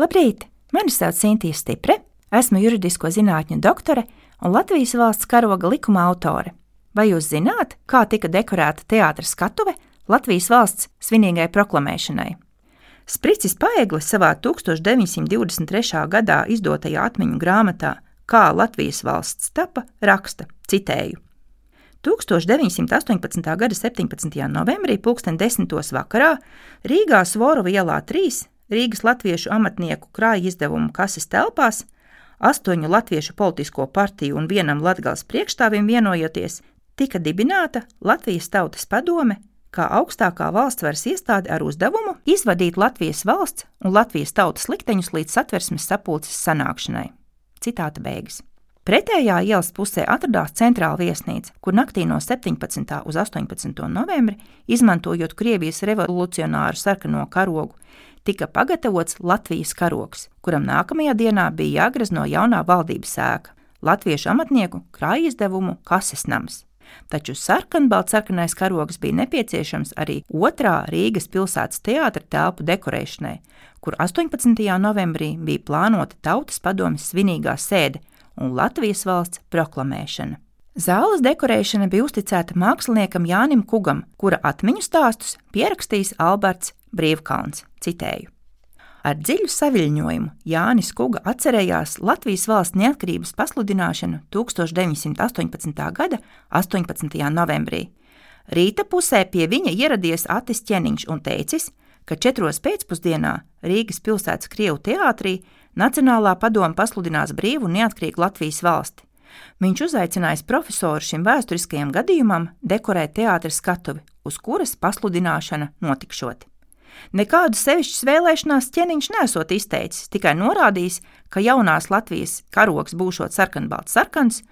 Labrīt! Mani sauc Sintīna Stipre, esmu juridisko zinātņu doktore un Latvijas valsts karoga likuma autore. Vai jūs zināt, kā tika dekorēta teātras skatuve Latvijas valsts svinīgai proklamēšanai? Spricis Paeglis savā 1923. gadā izdotajā atmiņu grāmatā Kā Latvijas valsts tapa raksta, citēju: 1918. gada 17. novembrī, 2010. vakarā, Rīgā Svorova ielā 3 Rīgas latviešu amatnieku krāja izdevumu kases telpās, astoņu latviešu politisko partiju un vienam latgals priekšstāvim vienojoties, tika dibināta Latvijas Tautas padome kā augstākā valsts varas iestāde ar uzdevumu izvadīt Latvijas valsts un Latvijas tautas likteņus līdz satversmes sapulces sanākšanai. Citāta beigas. Pretējā ielas pusē atradās centrāla viesnīca, kur naktī no 17. uz 18. novembri, izmantojot Krievijas revolucionāru sarkano karogu, tika pagatavots Latvijas karogs, kuram nākamajā dienā bija jāgrezno jaunā valdības sēka - latviešu amatnieku krāja izdevumu kases nams. Taču sarkanbalts-sarkanais karogs bija nepieciešams arī otrā Rīgas pilsētas teātra telpu dekorēšanai, kur 18. novembrī bija plānota Tautas padomjas svinīgā sēde un Latvijas valsts proklamēšana. Zāles dekorēšana bija uzticēta māksliniekam Jānim Kugam, kura atmiņu stāstus pierakstījis Alberts Brīvkalns. Citēju. Ar dziļu saviļņojumu Jānis Kuga atcerējās Latvijas valsts neatkarības pasludināšanu 1918. gada 18. novembrī. Rīta pusē pie viņa ieradies Atis Čeniņš un teicis, ka četros pēcpusdienā Rīgas pilsētas Krievu teātrī Nacionālā padoma pasludinās brīvu un neatkarīgu Latvijas valsti. Viņš uzaicinājis profesoru šim vēsturiskajam gadījumam dekorēt teātris skatuvi, uz kuras pasludināšana notikšot. Nekādu sevišķas vēlēšanās ķēniņš nesot izteicis, tikai norādījis, ka jaunās Latvijas karoks būšot sarkanbalts sarkans,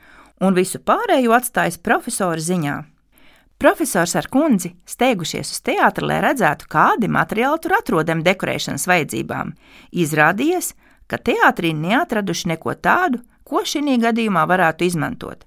un visu pārējo atstājis profesora ziņā. Profesors ar kundzi steigušies uz teātri, lai redzētu, kādi materiāli tur atrodami dekorēšanas vajadzībām. Izrādījies, ka teātrī neatraduši neko tādu, ko šī gadījumā varētu izmantot.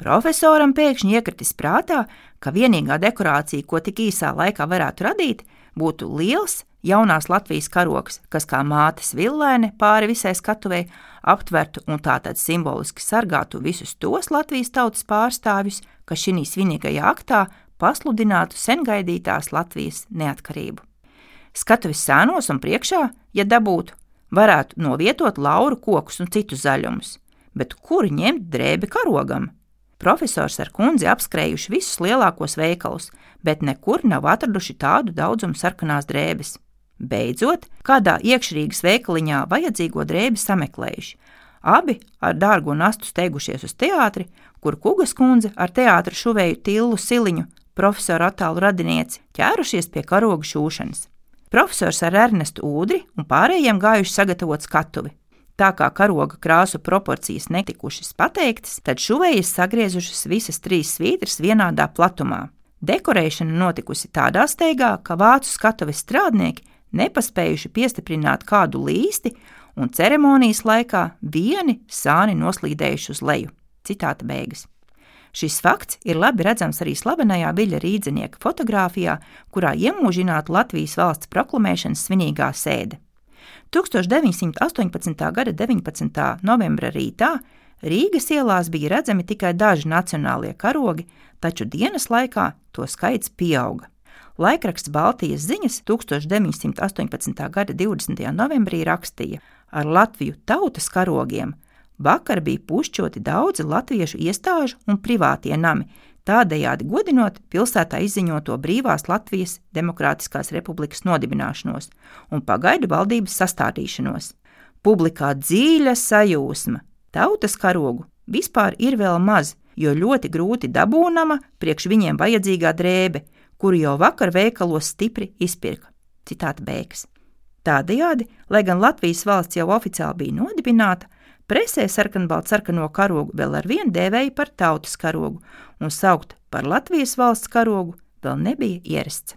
Profesoram pēkšņi iekritis prātā, ka vienīgā dekorācija, ko tik īsā laikā varētu radīt, būtu liels jaunās Latvijas karoks, kas kā mātes villēne pāri visai skatuvei aptvertu un tātad simboliski sargātu visus tos Latvijas tautas pārstāvjus, kas šī svinīgajā aktā pasludinātu sengaidītās Latvijas neatkarību. Skatuves sēnos un priekšā, ja dabūtu, varētu novietot lauru kokus un citus zaļumus, bet kur ņemt drēbi karogam? Profesors ar kundzi apskrējuši visus lielākos veikalus, bet nekur nav atraduši tādu daudzumu sarkanās drēbes. Beidzot, kādā iekšrīgas veikaliņā vajadzīgo drēbi sameklējuši. Abi ar dārgo nastu steigušies uz teātri, kur Kugas kundze ar teātra šuvēju Tillu Siliņu, profesoru attālu radinieci, ķērušies pie karoga šūšanas. Profesors ar Ernestu Udri un pārējiem gājuši sagatavot skatuvi. Tā kā karoga krāsu proporcijas netikušas pateiktas, tad šuvējas sagriezušas visas trīs svītras vienādā platumā. Dekorēšana notikusi tādā steigā, ka vācu skatuves strādnieki nepaspējuši piestiprināt kādu līsti, un ceremonijas laikā vieni sāni noslīdējuši uz leju. Citāta beigas. Šis fakts ir labi redzams arī slavenajā Viļa rīdzinieka fotografijā, kurā iemūžināta Latvijas valsts proklamēšanas svinīgā sēde. 1918. gada 19. novembra rītā Rīgas ielās bija redzami tikai daži nacionālie karogi, taču dienas laikā to skaits pieauga. Laikraksts Baltijas ziņas 1918. gada 20. novembrī rakstīja, ar Latviju tautas karogiem vakar bija pušķoti daudzi latviešu iestāžu un privātie nami, tādējādi godinot pilsētā izziņoto brīvās Latvijas Demokrātiskās republikas nodibināšanos un pagaidu valdības sastādīšanos. Publikā dziļa sajūsma, tautas karogu vispār ir vēl maz, jo ļoti grūti dabūnama priekš viņiem vajadzīgā drēbe, kuru jau vakar veikalos stipri izpirka. Citāta beigas. Tādējādi, lai gan Latvijas valsts jau oficiāli bija nodibināta, Presē sarkanbaltu sarkano karogu vēl ar vienu dēvēja par tautas karogu, un saukt par Latvijas valsts karogu vēl nebija ierasts.